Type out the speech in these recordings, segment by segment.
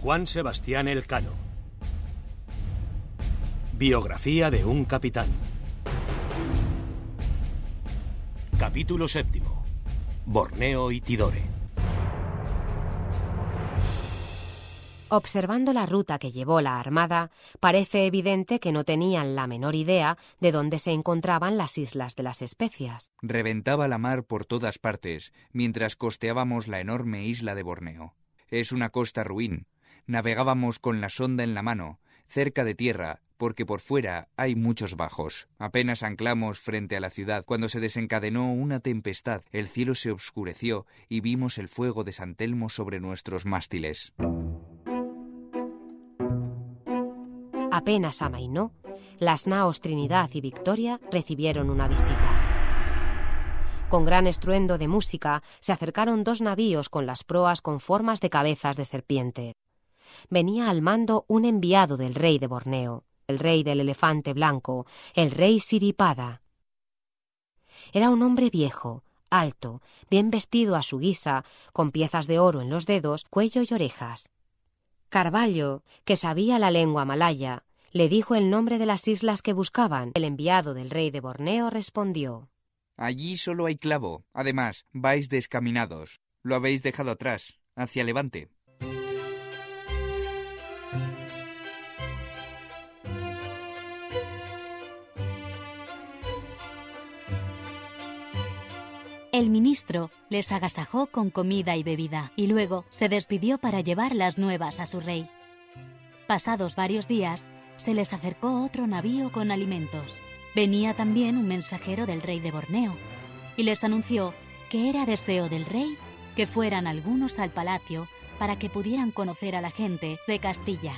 Juan Sebastián Elcano. Biografía de un capitán. Capítulo séptimo. Borneo y Tidore. Observando la ruta que llevó la Armada, parece evidente que no tenían la menor idea de dónde se encontraban las Islas de las Especias. Reventaba la mar por todas partes, mientras costeábamos la enorme isla de Borneo. Es una costa ruin. Navegábamos con la sonda en la mano, cerca de tierra, porque por fuera hay muchos bajos. Apenas anclamos frente a la ciudad cuando se desencadenó una tempestad, el cielo se obscureció y vimos el fuego de San Telmo sobre nuestros mástiles. Apenas amainó, las naos Trinidad y Victoria recibieron una visita. Con gran estruendo de música se acercaron dos navíos con las proas con formas de cabezas de serpiente. Venía al mando un enviado del rey de Borneo, el rey del elefante blanco, el rey Siripada. Era un hombre viejo, alto, bien vestido a su guisa, con piezas de oro en los dedos, cuello y orejas. Carvalho, que sabía la lengua malaya, le dijo el nombre de las islas que buscaban. El enviado del rey de Borneo respondió Allí solo hay clavo. Además, vais descaminados. Lo habéis dejado atrás, hacia Levante. El ministro les agasajó con comida y bebida y luego se despidió para llevar las nuevas a su rey. Pasados varios días, se les acercó otro navío con alimentos. Venía también un mensajero del rey de Borneo y les anunció que era deseo del rey que fueran algunos al palacio para que pudieran conocer a la gente de Castilla.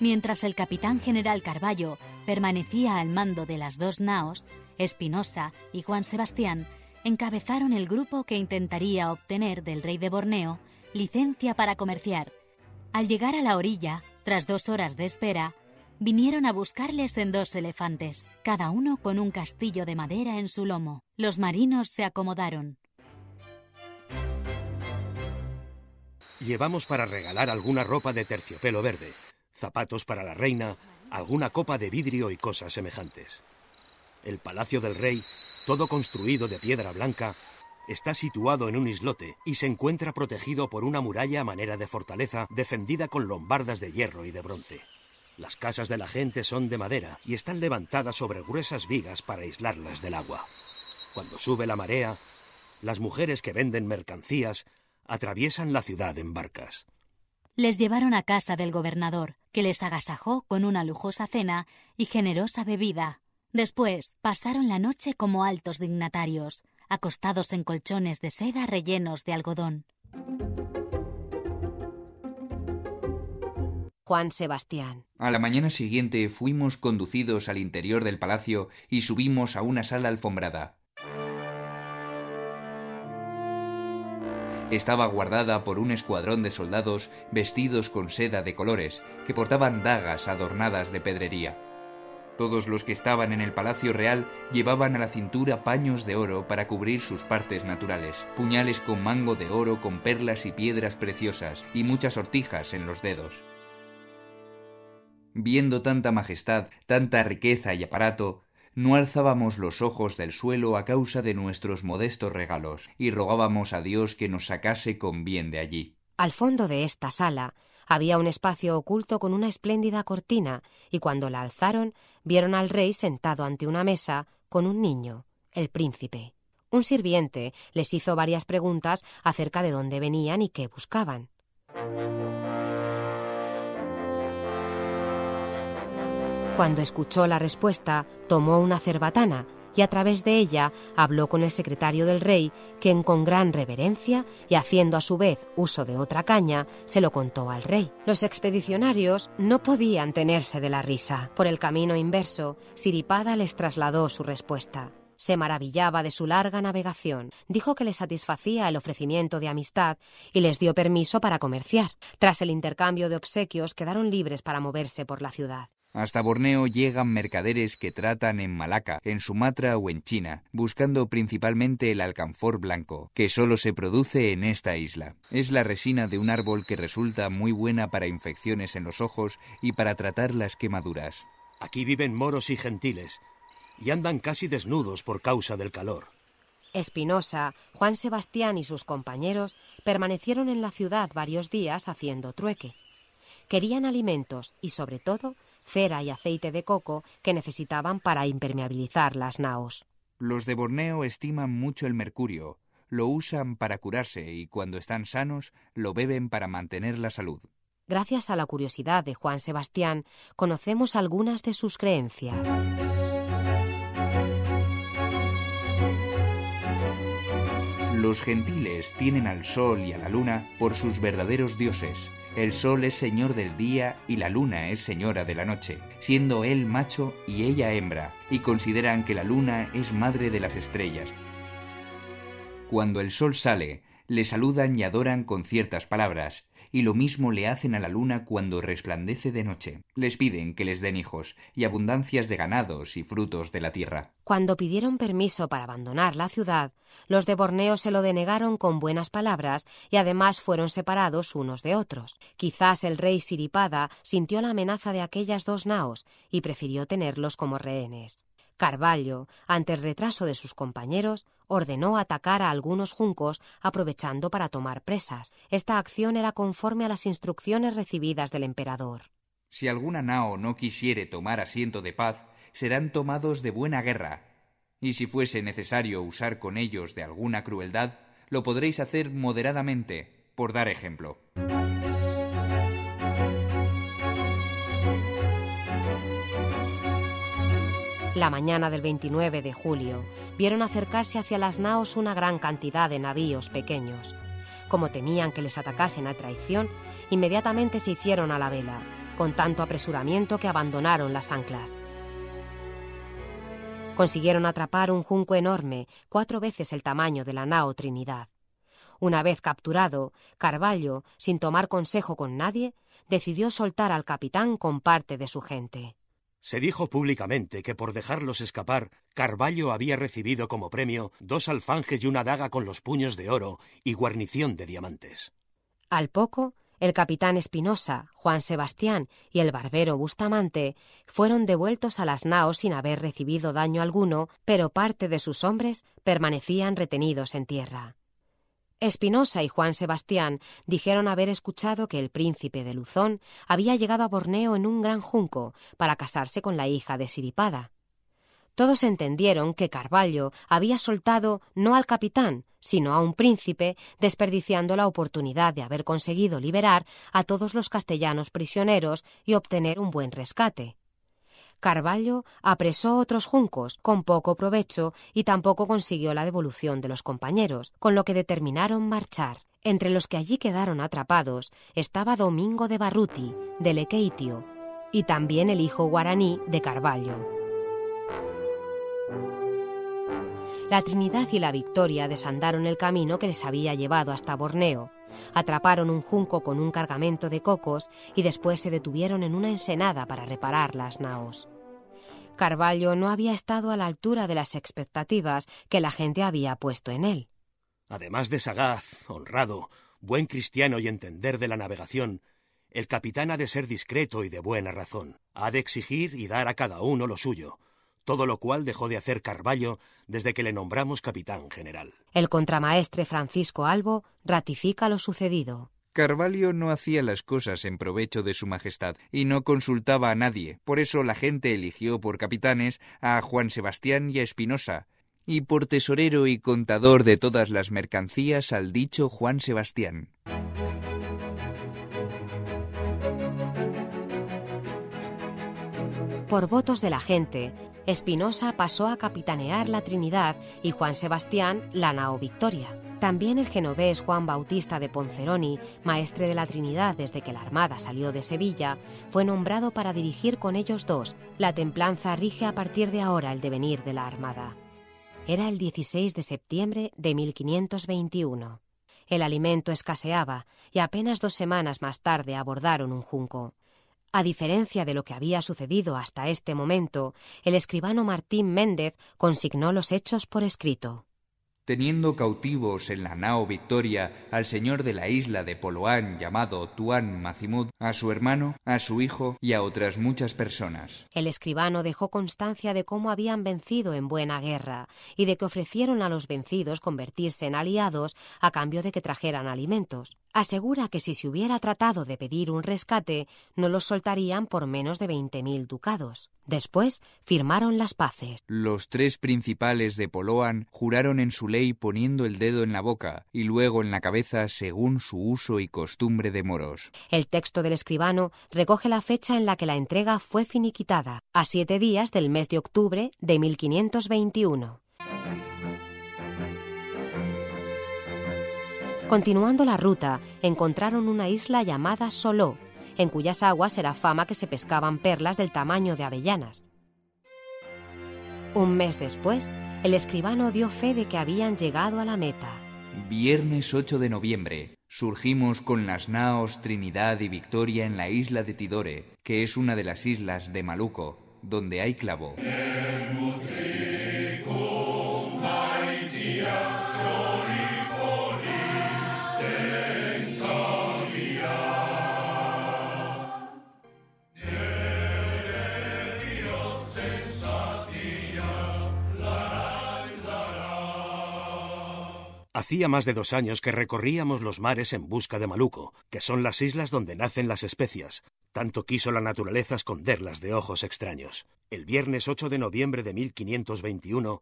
Mientras el capitán general Carballo permanecía al mando de las dos naos, Espinosa y Juan Sebastián encabezaron el grupo que intentaría obtener del rey de Borneo licencia para comerciar. Al llegar a la orilla, tras dos horas de espera, vinieron a buscarles en dos elefantes, cada uno con un castillo de madera en su lomo. Los marinos se acomodaron. Llevamos para regalar alguna ropa de terciopelo verde, zapatos para la reina, alguna copa de vidrio y cosas semejantes. El palacio del rey todo construido de piedra blanca, está situado en un islote y se encuentra protegido por una muralla a manera de fortaleza defendida con lombardas de hierro y de bronce. Las casas de la gente son de madera y están levantadas sobre gruesas vigas para aislarlas del agua. Cuando sube la marea, las mujeres que venden mercancías atraviesan la ciudad en barcas. Les llevaron a casa del gobernador, que les agasajó con una lujosa cena y generosa bebida, Después pasaron la noche como altos dignatarios, acostados en colchones de seda rellenos de algodón. Juan Sebastián. A la mañana siguiente fuimos conducidos al interior del palacio y subimos a una sala alfombrada. Estaba guardada por un escuadrón de soldados vestidos con seda de colores, que portaban dagas adornadas de pedrería. Todos los que estaban en el Palacio Real llevaban a la cintura paños de oro para cubrir sus partes naturales, puñales con mango de oro con perlas y piedras preciosas, y muchas sortijas en los dedos. Viendo tanta majestad, tanta riqueza y aparato, no alzábamos los ojos del suelo a causa de nuestros modestos regalos, y rogábamos a Dios que nos sacase con bien de allí. Al fondo de esta sala había un espacio oculto con una espléndida cortina, y cuando la alzaron vieron al rey sentado ante una mesa con un niño, el príncipe. Un sirviente les hizo varias preguntas acerca de dónde venían y qué buscaban. Cuando escuchó la respuesta, tomó una cerbatana y a través de ella habló con el secretario del rey, quien con gran reverencia y haciendo a su vez uso de otra caña, se lo contó al rey. Los expedicionarios no podían tenerse de la risa. Por el camino inverso, Siripada les trasladó su respuesta. Se maravillaba de su larga navegación, dijo que le satisfacía el ofrecimiento de amistad y les dio permiso para comerciar. Tras el intercambio de obsequios quedaron libres para moverse por la ciudad. Hasta Borneo llegan mercaderes que tratan en Malaca, en Sumatra o en China, buscando principalmente el alcanfor blanco, que solo se produce en esta isla. Es la resina de un árbol que resulta muy buena para infecciones en los ojos y para tratar las quemaduras. Aquí viven moros y gentiles, y andan casi desnudos por causa del calor. Espinosa, Juan Sebastián y sus compañeros permanecieron en la ciudad varios días haciendo trueque. Querían alimentos y, sobre todo, cera y aceite de coco que necesitaban para impermeabilizar las naos. Los de Borneo estiman mucho el mercurio, lo usan para curarse y cuando están sanos lo beben para mantener la salud. Gracias a la curiosidad de Juan Sebastián, conocemos algunas de sus creencias. Los gentiles tienen al sol y a la luna por sus verdaderos dioses, el sol es señor del día y la luna es señora de la noche, siendo él macho y ella hembra, y consideran que la luna es madre de las estrellas. Cuando el sol sale, le saludan y adoran con ciertas palabras, y lo mismo le hacen a la luna cuando resplandece de noche. Les piden que les den hijos y abundancias de ganados y frutos de la tierra. Cuando pidieron permiso para abandonar la ciudad, los de Borneo se lo denegaron con buenas palabras y además fueron separados unos de otros. Quizás el rey Siripada sintió la amenaza de aquellas dos naos y prefirió tenerlos como rehenes. Carvalho, ante el retraso de sus compañeros, ordenó atacar a algunos juncos aprovechando para tomar presas. Esta acción era conforme a las instrucciones recibidas del emperador. Si alguna nao no quisiere tomar asiento de paz, serán tomados de buena guerra. Y si fuese necesario usar con ellos de alguna crueldad, lo podréis hacer moderadamente, por dar ejemplo. La mañana del 29 de julio vieron acercarse hacia las naos una gran cantidad de navíos pequeños. Como temían que les atacasen a traición, inmediatamente se hicieron a la vela, con tanto apresuramiento que abandonaron las anclas. Consiguieron atrapar un junco enorme, cuatro veces el tamaño de la nao Trinidad. Una vez capturado, Carvalho, sin tomar consejo con nadie, decidió soltar al capitán con parte de su gente. Se dijo públicamente que por dejarlos escapar, Carballo había recibido como premio dos alfanjes y una daga con los puños de oro y guarnición de diamantes. Al poco, el capitán Espinosa, Juan Sebastián y el barbero Bustamante fueron devueltos a las naos sin haber recibido daño alguno, pero parte de sus hombres permanecían retenidos en tierra. Espinosa y Juan Sebastián dijeron haber escuchado que el príncipe de Luzón había llegado a Borneo en un gran junco para casarse con la hija de Siripada. Todos entendieron que Carvalho había soltado no al capitán, sino a un príncipe, desperdiciando la oportunidad de haber conseguido liberar a todos los castellanos prisioneros y obtener un buen rescate. Carvalho apresó otros juncos con poco provecho y tampoco consiguió la devolución de los compañeros, con lo que determinaron marchar. Entre los que allí quedaron atrapados estaba Domingo de Barruti, de Lequeitio, y también el hijo guaraní de Carvalho. La Trinidad y la Victoria desandaron el camino que les había llevado hasta Borneo, atraparon un junco con un cargamento de cocos y después se detuvieron en una ensenada para reparar las naos. Carvalho no había estado a la altura de las expectativas que la gente había puesto en él. Además de sagaz, honrado, buen cristiano y entender de la navegación, el capitán ha de ser discreto y de buena razón. Ha de exigir y dar a cada uno lo suyo, todo lo cual dejó de hacer Carvalho desde que le nombramos capitán general. El contramaestre Francisco Albo ratifica lo sucedido. Carvalho no hacía las cosas en provecho de su majestad y no consultaba a nadie. Por eso la gente eligió por capitanes a Juan Sebastián y a Espinosa, y por tesorero y contador de todas las mercancías al dicho Juan Sebastián. Por votos de la gente, Espinosa pasó a capitanear la Trinidad y Juan Sebastián la nao Victoria. También el genovés Juan Bautista de Ponceroni, maestre de la Trinidad desde que la Armada salió de Sevilla, fue nombrado para dirigir con ellos dos. La templanza rige a partir de ahora el devenir de la Armada. Era el 16 de septiembre de 1521. El alimento escaseaba y apenas dos semanas más tarde abordaron un junco. A diferencia de lo que había sucedido hasta este momento, el escribano Martín Méndez consignó los hechos por escrito teniendo cautivos en la nao Victoria al señor de la isla de Poloán llamado Tuan Macimud, a su hermano, a su hijo y a otras muchas personas. El escribano dejó constancia de cómo habían vencido en buena guerra y de que ofrecieron a los vencidos convertirse en aliados a cambio de que trajeran alimentos. Asegura que si se hubiera tratado de pedir un rescate, no los soltarían por menos de veinte mil ducados. Después firmaron las paces. Los tres principales de Poloan juraron en su ley poniendo el dedo en la boca y luego en la cabeza según su uso y costumbre de moros. El texto del escribano recoge la fecha en la que la entrega fue finiquitada, a siete días del mes de octubre de 1521. Continuando la ruta, encontraron una isla llamada Soló, en cuyas aguas era fama que se pescaban perlas del tamaño de avellanas. Un mes después, el escribano dio fe de que habían llegado a la meta. Viernes 8 de noviembre. Surgimos con las naos Trinidad y Victoria en la isla de Tidore, que es una de las islas de Maluco, donde hay clavo. Hacía más de dos años que recorríamos los mares en busca de Maluco, que son las islas donde nacen las especias. Tanto quiso la naturaleza esconderlas de ojos extraños. El viernes 8 de noviembre de 1521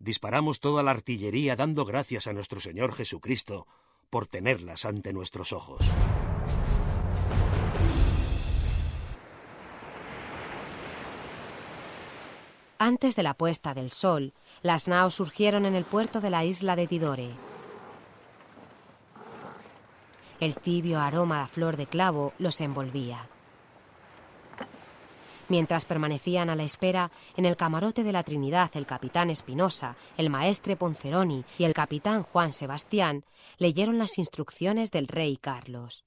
disparamos toda la artillería dando gracias a nuestro Señor Jesucristo por tenerlas ante nuestros ojos. Antes de la puesta del sol, las naos surgieron en el puerto de la isla de Tidore. El tibio aroma a flor de clavo los envolvía. Mientras permanecían a la espera, en el camarote de la Trinidad el capitán Espinosa, el maestre Ponceroni y el capitán Juan Sebastián leyeron las instrucciones del rey Carlos.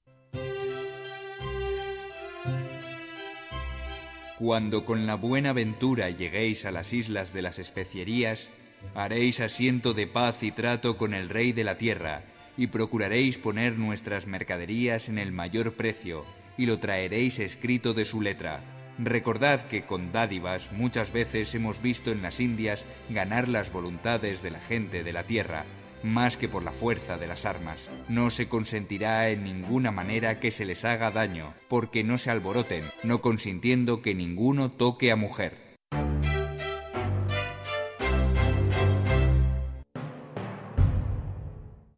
Cuando con la buena ventura lleguéis a las islas de las especierías, haréis asiento de paz y trato con el rey de la tierra, y procuraréis poner nuestras mercaderías en el mayor precio, y lo traeréis escrito de su letra. Recordad que con dádivas muchas veces hemos visto en las Indias ganar las voluntades de la gente de la tierra, más que por la fuerza de las armas. No se consentirá en ninguna manera que se les haga daño, porque no se alboroten, no consintiendo que ninguno toque a mujer